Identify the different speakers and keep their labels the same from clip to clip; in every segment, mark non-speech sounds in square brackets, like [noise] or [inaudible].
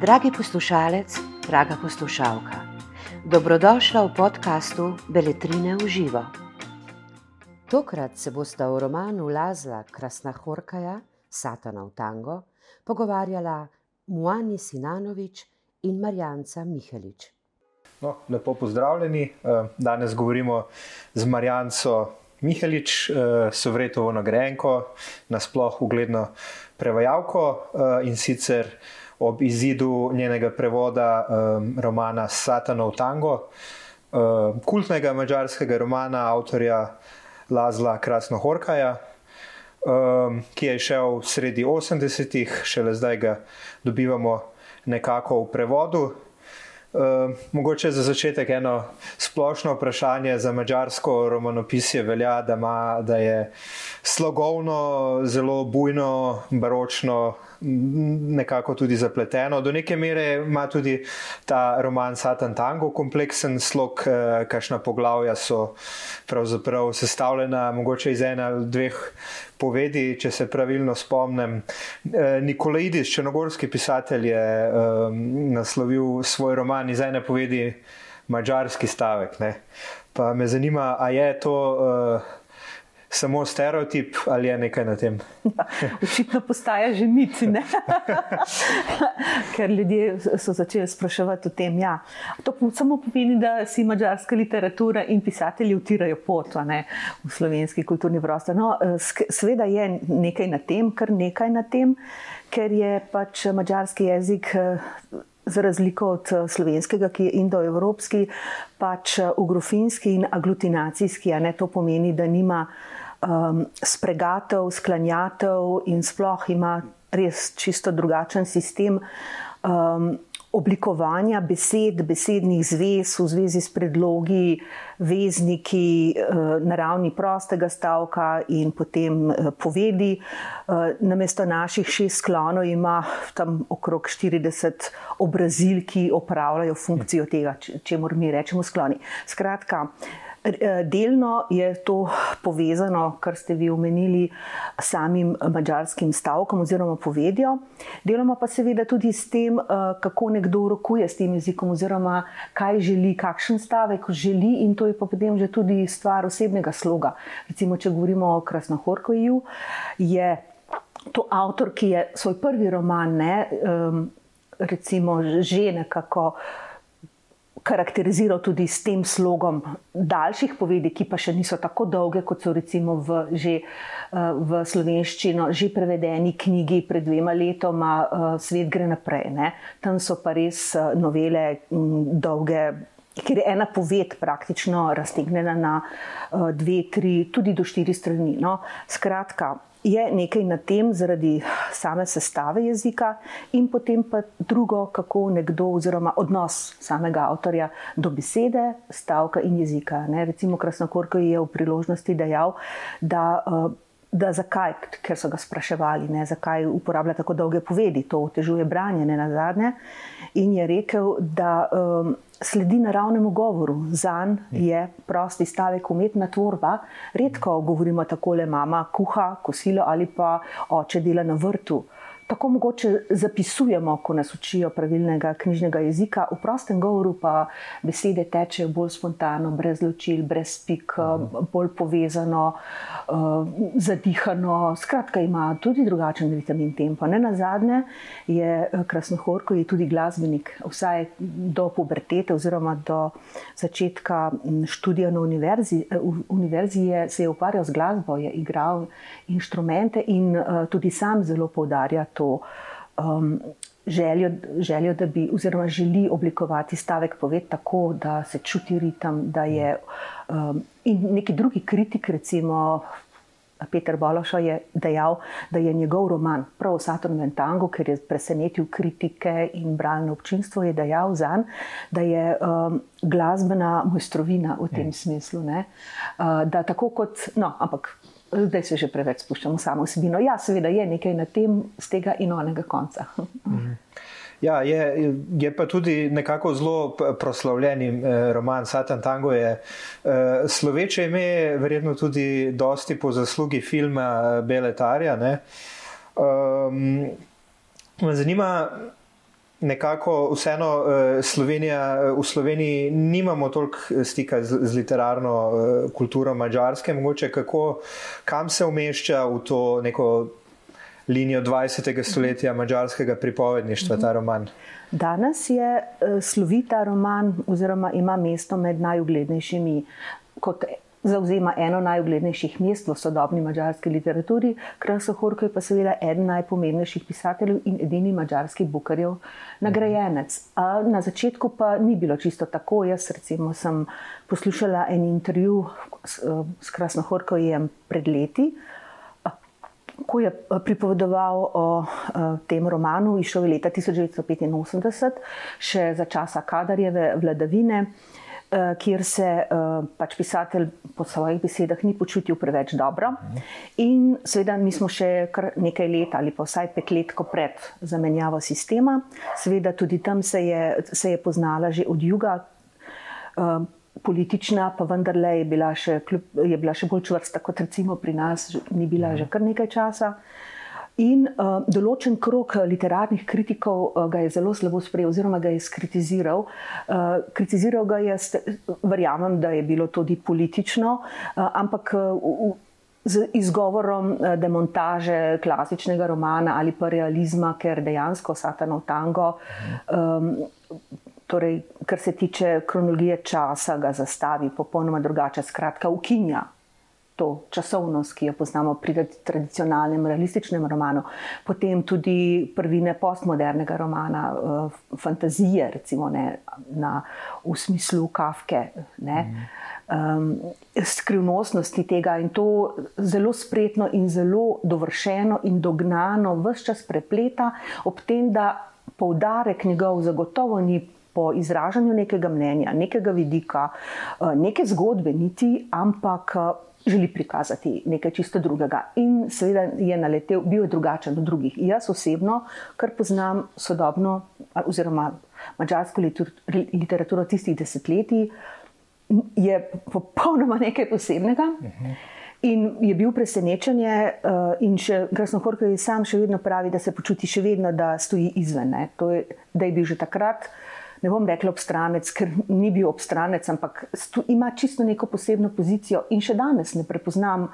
Speaker 1: Dragi poslušalec, draga poslušalka, dobrodošla v podkastu Beletrine v živo. Tokrat se bosta v romanu Lazla Krasna Horkaja, Satana v tango, pogovarjala Muani Sinanovič in Marjanca Mihelič.
Speaker 2: No, lepo pozdravljeni. Eh, danes govorimo z Marjanco Mihelič, eh, Sovretovo nagrajenko, nasploh ugledno prevajalko eh, in sicer ob izidu njenega prevoda romana Satanov tango, kultnega mađarskega romana avtorja Lazla Krasno Horkaja. Ki je šel sredi 80-ih, šele zdaj ga dobivamo nekako v prevodu. Uh, mogoče za začetek eno splošno vprašanje za mačarsko romanopisje velja, da, ima, da je slogovno, zelo bujno, baročno, nekako tudi zapleteno. Do neke mere ima tudi ta roman Satan Tango kompleksen slog, eh, kakšna poglavja so pravzaprav sestavljena, mogoče iz ena ali dveh povedi, če se pravilno spomnim. Eh, Nikolaidis, črnogorski pisatelj, je eh, naslovil svoj roman iz ene povedi, mačarski stavek. Ne. Pa me zanima, a je to. Uh, samo stereotip ali je nekaj na tem? [laughs]
Speaker 3: Očitno postaja že mit, [laughs] ker ljudje so začeli spraševati o tem. Ja. To samo pomeni, da si mačarska literatura in pisatelji utirajo pot ne, v slovenski kulturni prostor. No, sveda je nekaj na tem, kar nekaj na tem, ker je pač mačarski jezik. Za razliko od slovenskega, ki je indoevropski, pač ugrofinski in aglutinacijski, a ne to pomeni, da nima uh, um, spregatev, sklanjatev in sploh ima res čisto drugačen sistem um, oblikovanja besed, besednih zvez v zvezi s predlogi, vezniki uh, na ravni prostega stavka in potem uh, povedi. Uh, namesto naših šest sklonov ima tam okrog 40 obrazil, ki opravljajo funkcijo tega, če moramo mi rečemo skloni. Skratka, delno je to povezano, kar ste vi omenili, s samim mačarskim stavkom oziroma povedjo, deloma pa seveda tudi s tem, eh, kako nekdo rokuje s tem jezikom, oziroma kaj želi, kakšen stavek želi, in to je pa potem že tudi stvar osebnega sloga. Recimo, če govorimo o Krasnohorkoju, je to avtor, ki je svoj prvi roman, ne, recimo, že nekako karakteriziral tudi s tem slogom daljših povedi, ki pa še niso tako dolge, kot so recimo v, že, eh, v slovenščino, že prevedeni knjigi pred dvema letoma, eh, Svet gre naprej. Ne? Tam so pa res eh, novele dolge. Ker je ena poved praktično raztegnjena na dve, tri, tudi do štiri strani. No, skratka, je nekaj na tem, zaradi same sestave jezika, in potem pa drugo, kako nekdo, oziroma odnos samega avtorja do besede, stavka in jezika. Ne? Recimo, Krasnokorko je v priložnosti dejal, da. Uh, Da zakaj, ker so ga spraševali, ne, zakaj uporablja tako dolge povedi, to otežuje branje, ne na zadnje. In je rekel, da um, sledi naravnemu govoru. Za njega je prosti stavek umetna tvorba. Redko govorimo tako, da mama kuha, kosilo ali pa oče dela na vrtu tako mogoče zapisujemo, ko nas učijo pravilnega knjižnega jezika, v prostem govoru pa besede tečejo bolj spontano, brez ločil, brez pik, mhm. bolj povezano, eh, zadihano. Skratka, ima tudi drugačen vitamin tempo. Ne na zadnje je eh, Krasnohorko je tudi glasbenik, vsaj do pubertete oziroma do začetka študija na univerzi. Eh, univerzi je, se je ukvarjal z glasbo, je igral inštrumente in tudi sam zelo poudarja to um, željo, željo, da bi, oziroma želi oblikovati stavek poved tako, da se čuti ritem, da je um, in neki drugi kritik, recimo. Peter Bološo je dejal, da je njegov roman, prav Saturn in Tango, ker je presenetil kritike in bralno občinstvo, je dejal za njega, da je um, glasbena mojstrovina v tem mm. smislu. Uh, da tako kot, no, ampak zdaj se že preveč spuščamo samo vsebino. Ja, seveda je nekaj na tem, z tega in onega konca.
Speaker 2: Ja, je, je pa tudi nekako zelo proslavljen eh, roman Satan Tango. Je, eh, sloveče ime je verjetno tudi dosti po zaslugi filma Beletarja. Ne? Um, zanima nekako vseeno uh, Slovenija, uh, v Sloveniji nimamo toliko stika z, z literarno kulturo mačarske, mogoče kako, kam se umešča v to neko linijo 20. stoletja mačarskega pripovedništva, ta roman.
Speaker 3: Danes je slovita roman, oziroma ima mesto med najuglednejšimi. Kot zauzema eno najuglednejših mest v sodobni mačarski literaturi, Krasohorko je pa seveda eden najpomembnejših pisateljev in edini mačarski bukarjev nagrajenec. A na začetku pa ni bilo čisto tako. Jaz recimo sem poslušala en intervju s, s Krasohorkojem pred leti. Ko je pripovedoval o tem romanu, išel je leta 1985, še za časa Kadarjeve vladavine. Eh, kjer se uh, pač pisatelj po svojih besedah ni počutil preveč dobro. In seveda, mi smo še kar nekaj let ali pa vsaj pet let pred zamenjavo sistema, seveda tudi tam se je, se je poznala že od juga. Uh, Politična, pa vendarle je bila, še, je bila še bolj čvrsta, kot recimo pri nas, ni bila že kar nekaj časa. Uh, In uh, določen krok eh, literarnih kritikov uh, ga je zelo slabo sprejel, oziroma ga je skritiziral. Uh, kritiziral ga je, verjamem, da je bilo tudi politično, uh, ampak uh, z izgovorom demontaže klasičnega romana ali pa realizma, ker dejansko Satanov tango. Um, Torej, kar se tiče kronologije časa, ga zastavi popolnoma drugače, skratka, ukinja to časovnost, ki jo poznamo pri tradicionalnem realističnem romanu, potem tudi prvine postmodernega romana, uh, fantazije, recimo ne, na, v smislu kafke. Um, skrivnostnosti tega in to zelo spretno in zelo dovršeno in dognano, vse čas prepleta, ob tem, da poudarek njegov zagotovo ni po izražanju nekega mnenja, nekega vidika, uh, neke zgodbe, niti, ampak želi prikazati nekaj čisto drugega. In seveda je naletel, bil je drugačen od drugih. Jaz osebno, kar poznam sodobno, oziroma mačarsko literaturo tistih desetletij, je popolnoma nekaj posebnega. In je bil presenečen, eh, in še Grasno Horko je sam še vedno pravi, da se počuti še vedno, da stoji izven. Je, da je bil že takrat ne bom rekla obstranec, ker ni bil obstranec, ampak ima čisto neko posebno pozicijo in še danes ne prepoznam.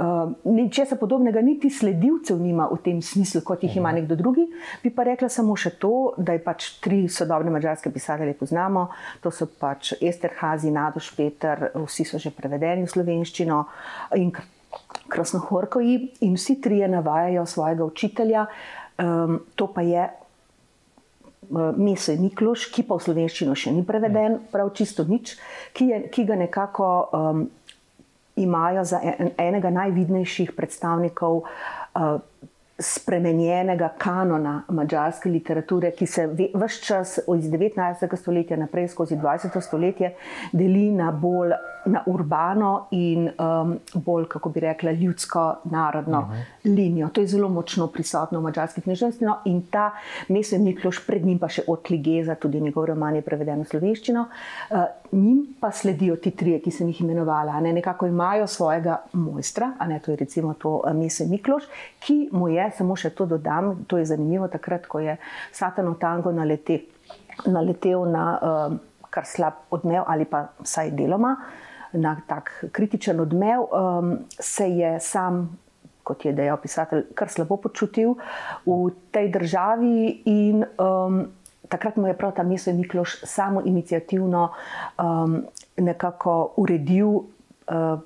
Speaker 3: Uh, Ničesar podobnega, niti sledilcev nima v tem smislu, kot jih ima mhm. nekdo drugi. Bi pa rekla samo še to, da je pač tri sodobne mačarske pisatelje poznamo. To so pač Ester Hazi, Nadoš Peter, vsi so že prevedeni v slovenščino in krasnohorkoji in vsi trije navajajo svojega učitelja. Um, to pa je Eh, Mese Mikloš, ki pa v slovenščino še ni preveden, prav čisto nič, ki, je, ki ga nekako um, imajo za en, enega najvidnejših predstavnikov uh, spremenjenega kanona mađarske literature, ki se vse čas od 19. stoletja naprej skozi 20. stoletje deli na bolj na urbano in um, bolj, kako bi rekla, ljudsko, narodno uh mhm. -huh. linijo. To je zelo močno prisotno v mađarski knjižnosti no, in ta mesec Mikloš, pred njim pa še Otligeza, tudi njegov roman je preveden v slovenščino. Uh, njim pa sledijo ti trije, ki sem jih imenovala. Ne, nekako imajo svojega mojstra, a ne to je recimo to uh, mesec Mikloš, ki mu je samo še to dodam, to je zanimivo, takrat, ko je Satanov tango naletel, naletel na uh, kar slab odmev ali pa vsaj deloma na tak kritičen odmev, um, se je sam, kot je dejal pisatelj, kar slabo počutil v tej državi in um, takrat mu je prav ta misel Mikloš samo inicijativno um, nekako uredil. Uh,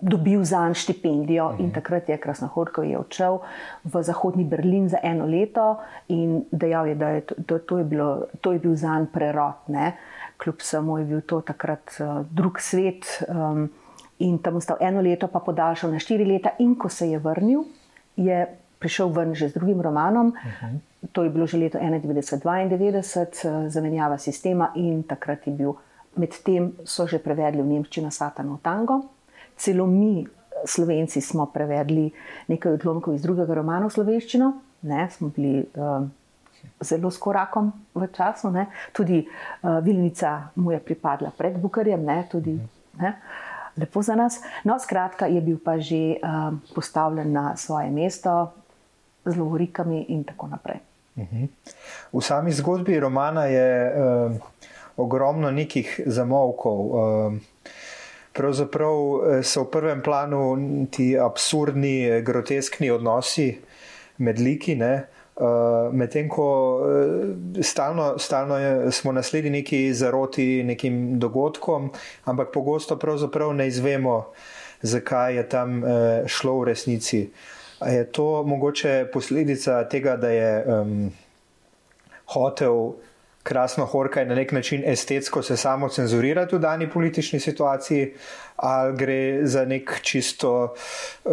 Speaker 3: dobil za en štipendijo mhm. in takrat je Krasnohorko je odšel v Zahodni Berlin za eno leto in dejal je, da je to, to, je, bilo, to je bil za en prerod, ne? kljub samo je bil to takrat uh, drug svet um, in tam ostal eno leto, pa podaljšal na štiri leta in ko se je vrnil, je prišel ven že z drugim romanom, uh mhm. -huh. to je bilo že leto 1991-1992, uh, zamenjava sistema in takrat je bil, medtem so že prevedli v Nemčino Satanov tango celo mi, slovenci, smo prevedli nekaj odlomkov iz drugega romana v slovenščino, ne, smo bili uh, zelo s korakom v času, ne. tudi uh, Vilnica mu je pripadla pred Bukarjem, ne, tudi ne, lepo za nas. No, skratka, je bil pa že uh, postavljen na svoje mesto. z lovorikami in tako naprej.
Speaker 2: Mhm. V sami zgodbi romana je uh, ogromno nekih zamovkov. Uh, pravzaprav so v prvem planu ti absurdni, groteskni odnosi med liki. Ne? Uh, Medtem ko uh, stalno, stalno je, smo nasledili neki zaroti nekim dogodkom, ampak pogosto pravzaprav ne izvemo, zakaj je tam uh, šlo v resnici. A je to mogoče posledica tega, da je um, hotel krasno horkaj na nek način estetsko se samo cenzurirati v dani politični situaciji, ali gre za nek čisto uh,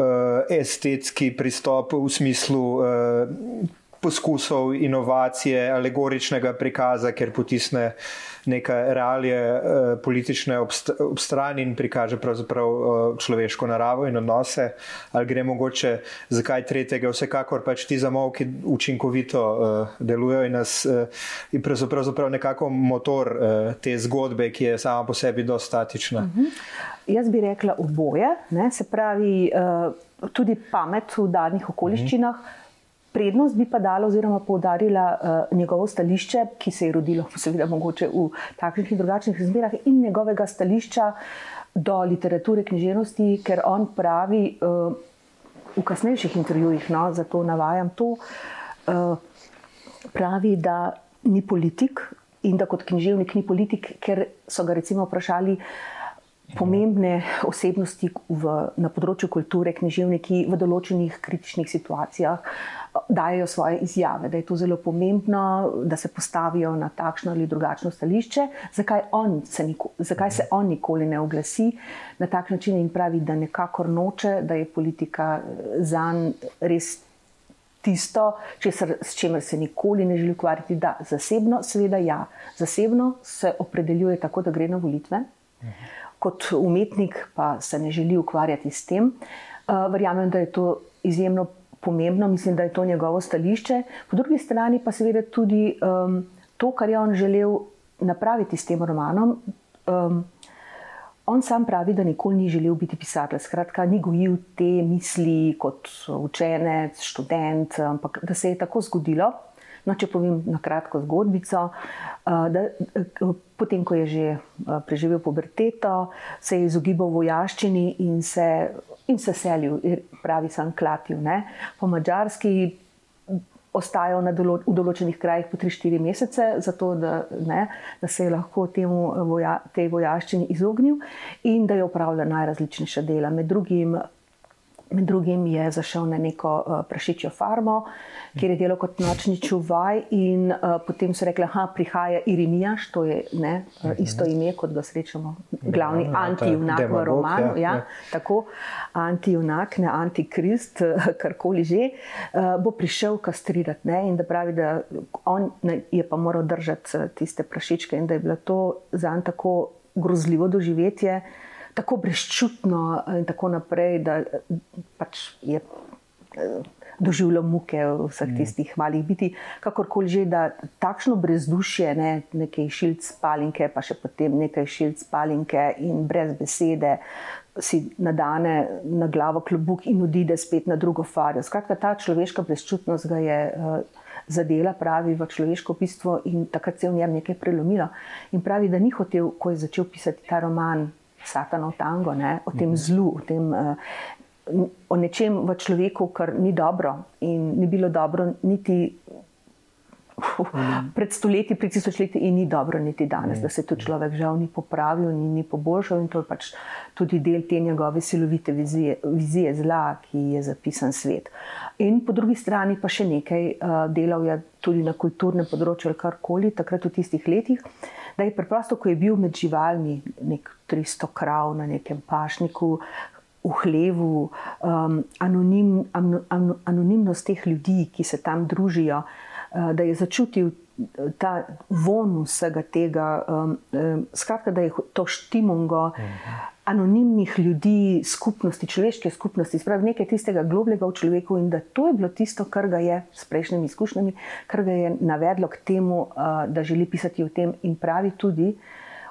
Speaker 2: estetski pristop v smislu. Uh, Poskusov inovacije, alegoričnega prikaza, ker potisne neke realije eh, politične ob strani in prikaže pravzaprav eh, človeško naravo in odnose, ali gre mogoče za kaj tretjega, vsekakor pač ti zamovki učinkovito eh, delujejo in nas in pravzaprav nekako motor te zgodbe, ki je sama po sebi dosta statična. Uh mhm.
Speaker 3: -huh. Jaz bi rekla oboje, ne? se pravi tudi pamet v danih okoliščinah. Uh mhm. -huh. Prednost bi pa dala, oziroma poudarila uh, njegovo stališče, ki se je rodilo, [laughs] seveda, mogoče v takšnih in drugačnih razmerah, in njegovega stališča do literature, književnosti, ker on pravi uh, v kasnejših intervjujih, no, zato navajam to, uh, pravi, da ni politik in da kot književnik ni politik, ker so ga recimo vprašali. Pomembne osebnosti v, na področju kulture, književniki v določenih kritičnih situacijah, uh, dajo svoje izjave, da je to zelo pomembno, da se postavijo na takšno ali drugačno stališče, zakaj, on se, niko, zakaj se on nikoli ne oglasi na tak način in pravi, da nekako noče, da je politika eh, za njega res tisto, česar, s čimer se nikoli ne želi ukvarjati. Da, zasebno, seveda, ja, zasebno se opredeljuje tako, da gre na volitve. Kot umetnik pa se ne želi ukvarjati s tem. Uh, verjamem, da je to izjemno pomembno, mislim, da je to njegovo stališče. Po drugi strani pa seveda tudi um, to, kar je on želel napraviti s tem romanom. Um, on sam pravi, da nikoli ni želel biti pisatelj, skratka, ni gojil te misli kot učenec, študent, ampak da se je tako zgodilo. No, če povem na kratko zgodbico, uh, da, uh, potem, ko je že uh, preživel puberteto, se je izogibal vojaščini in se in se selil, pravi San Klativ. Ne? Po mačarski ostajajo dolo, v določenih krajih po 3-4 mesece, zato da, ne, da se je lahko temu voja, tej vojaščini izognil in da je upravljal najrazličnejša dela. Med drugim Med drugim je zašel na neko uh, prašičjo farmo, kjer je delal kot nočni čuvaj, in uh, potem so rekli, da prihaja Irimijaš, to je ne, uh, isto ime kot ga srečamo, glavni ja, antijunak v romanu. Ja, ja. Tako, antijunak, ne antikrist, karkoli že, uh, bo prišel kastrirati. Ne, in da pravi, da on ne, je pa moral držati tiste prašičke in da je bilo to za njega tako grozljivo doživetje tako brezčutno in tako naprej, da pač je eh, doživljal muke vseh mm. tistih malih biti. Kakorkoli že, da takšno brezdušje, ne, nekaj šilc palinke, pa še potem nekaj šilc palinke in brez besede. Si nadane na glavo klobuk in odide spet na drugo farijo. Skratka, ta človeška brezčutnost ga je uh, zadela, pravi v človeško bistvo in takrat se je v njem nekaj prelomilo. In pravi, da ni hotel, ko je začel pisati ta roman, Satanov tango, ne? o tem mhm. zlu, o, tem, uh, o nečem v človeku, kar ni dobro in ni bilo dobro niti uh, pred stoletji, pred tisočletji in ni dobro niti danes, da se tu človek žal ni popravil in ni poboljšal in to je pač tudi del te njegove silovite vizije, vizije zla, ki je zapisan svet. In po drugi strani pa še nekaj uh, delal je tudi na kulturnem področju ali karkoli, takrat v tistih letih da je preprosto, ko je bil med živalmi, nek 300 krav na nekem pašniku, v hlevu, um, anonim, an, an, anonimnost teh ljudi, ki se tam družijo, uh, da je začutil ta von vsega tega, um, um, skratka, da je to štimungo. Uh mhm. anonimnih ljudi, skupnosti, človeške skupnosti, spravi nekaj tistega globlega v človeku in da to je bilo tisto, kar ga je s prejšnjimi izkušnjami, kar ga je navedlo k temu, da želi pisati o tem in pravi tudi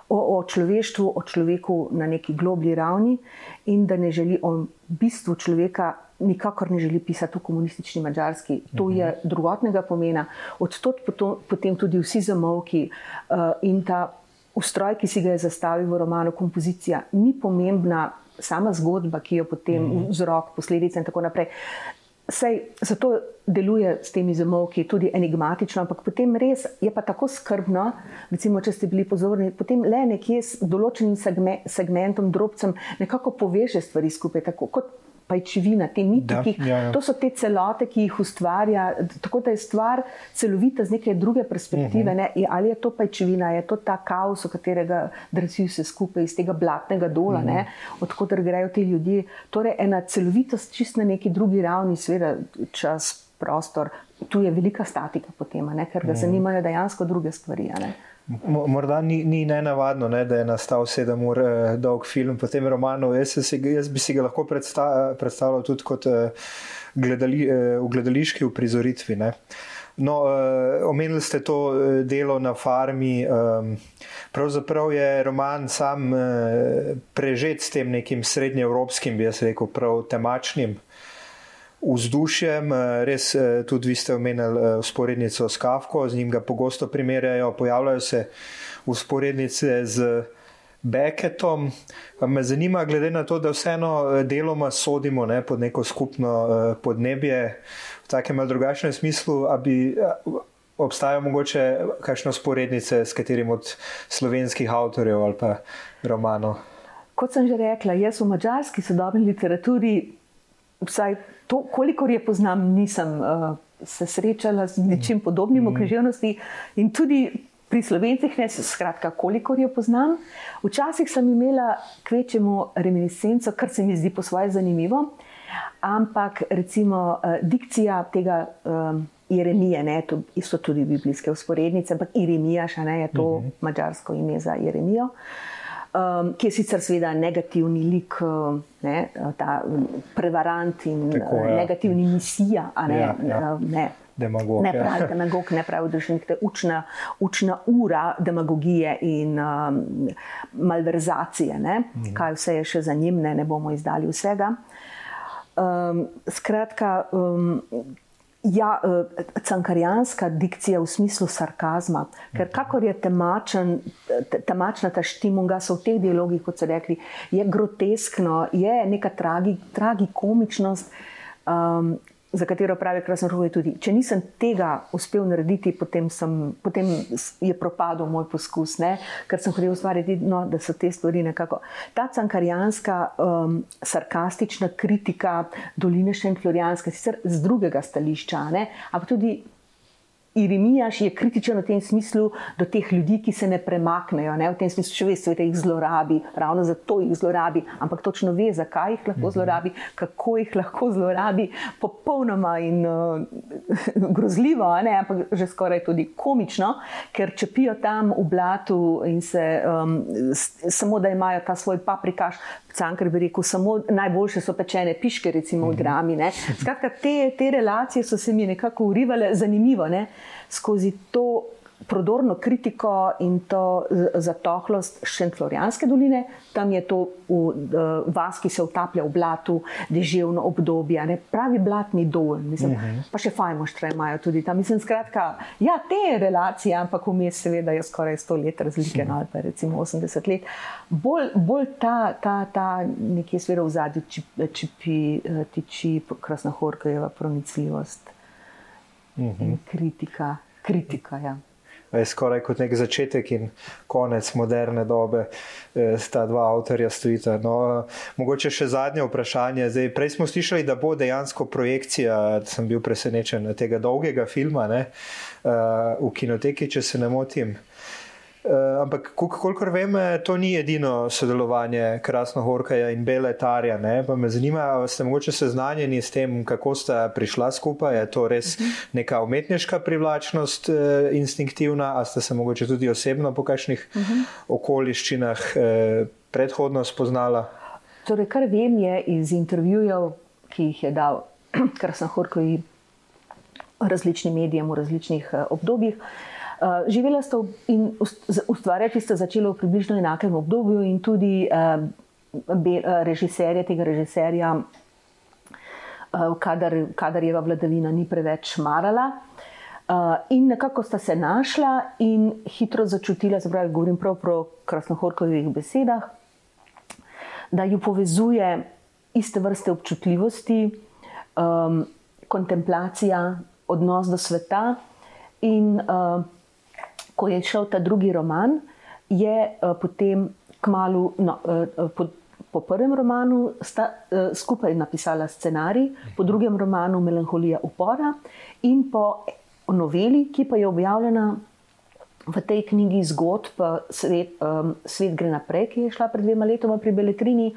Speaker 3: o, o človeštvu, o človeku na neki globlji ravni in da ne želi o bistvu človeka. Nikakor ne želi pisati v komunistični Mačarski. To je mhm. drugotnega pomena. Odtot potem tudi vsi zamovki uh, in ta ustroj, ki si ga je zastavil v romanu, kompozicija, ni pomembna sama zgodba, ki jo potem mhm. vzrok, posledice in tako naprej. Sej, zato deluje s temi zamovki tudi enigmatično, ampak potem res je pa tako skrbno, recimo, če ste bili pozorni, potem le nekje s določenim segmentom, drobcem, nekako poveže stvari skupaj, tako kot pajčevina, te niti. Ja, ja. To so te celote, ki jih ustvarja, tako da je stvar celovita z neke druge perspektive. Uh -huh. ne? Ali je to pajčevina, je to ta kaos, v katerega drsi vse skupaj iz tega blatnega dola, uh -huh. odkudar grejo ti ljudje. Torej, ena celovitost čist na neki drugi ravni, seveda čas, prostor. Tu je velika statika potem, ne? ker ga uh -huh. zanimajo dejansko druge stvari.
Speaker 2: Morda ni, ni ne navadno, ne, da je nastal sedem ur eh, dolg film po tem romanu. Jaz, si, jaz bi si ga lahko predsta, predstavljal tudi kot eh, gledali, eh, v gledališki uprizoritvi. Ne. No, eh, omenili ste to eh, delo na farmi. Eh, pravzaprav je roman sam eh, prežet s tem nekim srednjeevropskim, bi jaz rekel, prav temačnim vzdušjem. Eh, res eh, tudi vi ste omenili usporednico eh, s Kafko, z njim ga pogosto primerjajo, pojavljajo se usporednice z Beckettom. Me zanima, glede na to, da vseeno deloma sodimo ne, pod neko skupno podnebje v takem ali drugačnem smislu, ali obstajajo mogoče kakšne usporednice s katerim od slovenskih avtorjev ali pa romanov.
Speaker 3: Kot sem že rekla, jaz v mačarski sodobni literaturi, vsaj to, kolikor je poznam, nisem uh, se srečala z nečim podobnim v mm. književnosti in tudi pri slovencih, ne skratka, kolikor jo poznam. Včasih sem imela kvečemu reminiscenco, kar se mi zdi po svoje zanimivo, ampak recimo uh, dikcija tega. Um, Jeremije, ne, to so tudi biblijske usporednice, ampak Jeremija, še ne je to uh mhm. -huh. mačarsko ime za Jeremijo. Uh, um, ki je sicer seveda negativni lik, uh, ne, ta prevarant in Tako, ja. negativni misija. Ne, ja, ja. Ne,
Speaker 2: Demagog,
Speaker 3: ne pravi ja. demagog, ne pravi državnik, to je učna, učna ura demagogije in um, malverzacije. Mhm. Kaj vse je še za njim, ne, ne bomo izdali vsega. Um, skratka, um, Ja, eh, cankarijanska dikcija v smislu sarkazma, ker kakor je temačen, temačna ta štimunga, so v teh dialogih, kot so rekli, je groteskno, je neka tragi, tragikomičnost, um, za katero pravi Krasno Rohoj tudi. Če nisem tega uspel narediti, potem, sem, potem je propadel moj poskus, ne? ker sem hotel ustvariti, no, da so te stvari nekako. Ta cankarijanska, um, sarkastična kritika doline Šenflorijanske, sicer z drugega stališča, ampak tudi Irimijaš je kritičen v tem smislu do teh ljudi, ki se ne premaknejo, ne? v tem smislu, če veste, da jih zlorabi, ravno zato jih zlorabi, ampak točno ve, zakaj jih lahko mhm. zlorabi, kako jih lahko zlorabi, popolnoma in uh, [laughs] grozljivo, ne? ampak že skoraj tudi komično, ker čepijo tam v blatu in se um, samo da imajo ta svoj paprikaš. Cankar bi rekel, samo najboljše so pečene piške, recimo v mhm. drami. [laughs] Skratka, te, te relacije so se mi nekako urivale, zanimivo. Ne? Skozi to prodorno kritiko in to zatohlost Šentlorijanske doline, tam je to v, vas, ki se utaplja v blatu, deževno obdobje, ne? pravi blatni dol, mislim, uh mhm. -huh. pa še fajmoštre imajo tudi tam. Mislim, skratka, ja, te relacije, ampak vmes seveda je skoraj 100 let razlike, uh -huh. no, ali pa recimo 80 let. Bolj, bolj ta, ta, ta nekje sveda v zadnji čipi, tiči krasnohorkajeva pronicljivost. Uh mhm. -huh. Kritika, kritika. Ja.
Speaker 2: Je skoraj kot nek začetek in konec moderne dobe, sta dva avtorja stojita. No, mogoče še zadnje vprašanje. Zdaj, prej smo slišali, da bo dejansko projekcija, sem bil presenečen, tega dolgega filma ne, uh, v kinoteki, če se ne motim. Uh, ampak, kolikor vem, to ni edino sodelovanje Krasnohorkaja in Bele Tarja. Pa me zanima, ali ste mogoče seznanjeni s tem, kako sta prišla skupaj. Je to res mhm. neka umetniška privlačnost, uh, instinktivna, ali ste se mogoče tudi osebno po kakšnih uh mhm. -huh. okoliščinah uh, predhodno spoznala?
Speaker 3: Torej, kar vem, je iz intervjujev, ki jih je dal [clears throat] Krasnohorkaj različnim medijem v različnih uh, obdobjih. Uh, živela sta in ustvarjati sta začela v približno enakem obdobju, in tudi uh, be, uh, režiserja tega režiserja, uh, kadar, kadar je vladavina ni preveč marala. Uh, in nekako sta se našla in hitro začutila, zbrali, govorim prav o krasnohorkovih besedah, da ju povezuje iste vrste občutljivosti, um, kontemplacija, odnos do sveta. In uh, ko je šel ta drugi roman, je uh, potem kmalo, no, uh, po, po prvem romanu, sta uh, skupaj napisala scenarij, po drugem romanu Melanholija upora in po noveli, ki pa je objavljena v tej knjigi zgodb Svet, um, Svet gre naprej, ki je šla pred dvema letoma pri Beletrini.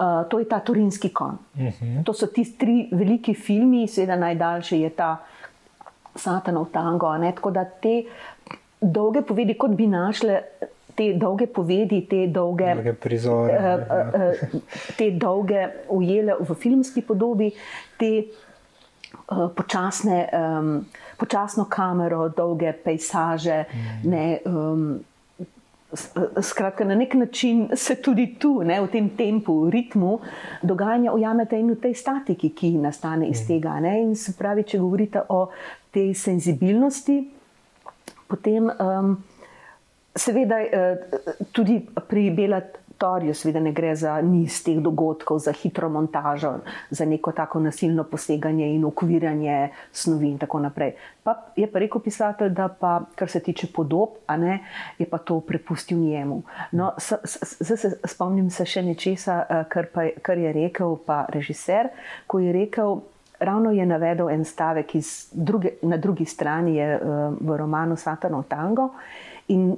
Speaker 3: Uh, to je ta Turinski kon. Uh mhm. -huh. To so ti tri veliki filmi, seveda najdaljši je ta Satanov tango. Ne? Tako da te dolge povedi, kot bi našle te dolge povedi, te dolge,
Speaker 2: dolge prizore,
Speaker 3: uh, uh, te dolge ujele v filmski podobi, te uh, počasne. Um, počasno kamero, dolge pejsaže. Mm. Ne, um, skratka, na nek način se tudi tu, ne, v tem tempu, ritmu, dogajanja ujamete in v tej statiki, ki nastane iz mm. tega. Ne, in se pravi, če govorite o tej senzibilnosti, potem. Um, Seveda, tudi pri Belatu torju, seveda ne gre za niz teh dogodkov, za hitro montažo, za neko tako nasilno poseganje in ukvirjanje snovi in tako naprej. Pa je pa rekel pisatelj, da pa, kar se tiče podob, ne, je pa to prepustil njemu. No, zdaj se spomnim se še nečesa, eh, kar, pa, kar je rekel pa režiser, ko je rekel. Ravno je navedel en stavek druge, na drugi strani je, uh, v romanu Satanov Tango in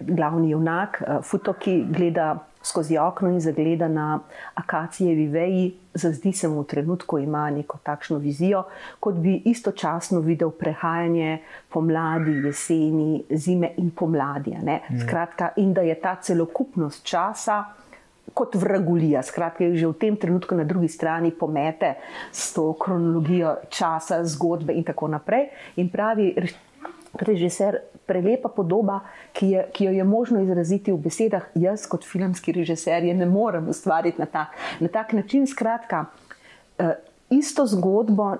Speaker 3: glavni junak, uh, Futoki, gleda skozi okno in zagleda na akacije Viveji, zazdi se mu v trenutku, ima neko takšno vizijo, kot bi istočasno videl prehajanje pomladi, jeseni, zime in pomladi. Mm. Skratka, in da je ta celokupnost časa. Kot vragulija, skratka, že v tem trenutku na drugi strani pomete s to kronologijo časa, zgodbe in tako naprej. In pravi režiser, prelepa podoba, ki, je, ki jo je možno izraziti v besedah, jaz kot filmski režiser je ne morem ustvariti na tak, na tak način. Skratka, uh, isto zgodbo,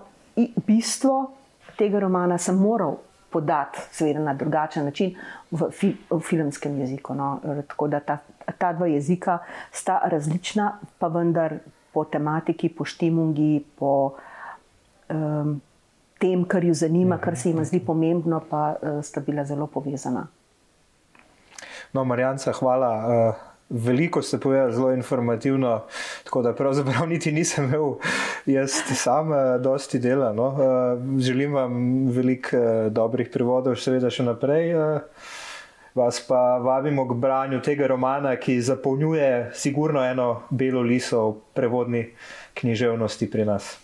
Speaker 3: bistvo tega romana sem moral podati, seveda na drugačen način, v, fi, v filmskem jeziku. No. Tako da ta, ta dva jezika sta različna, pa vendar po tematiki, po štimungi, po. Um, tem, kar jo zanima, kar se jim zdi pomembno, pa uh, sta bila zelo povezana.
Speaker 2: No, Marjanca, hvala. Uh, veliko ste povedali, zelo informativno, tako da pravzaprav [laughs] niti nisem imel jaz sam, uh, dosti dela. No. Uh, želim vam veliko uh, dobrih privodov, seveda še naprej. Vas pa vabimo k branju tega romana, ki zapolnjuje sigurno eno belo liso v prevodni književnosti pri nas.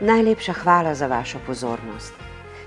Speaker 1: Najlepša hvala za vašo pozornost.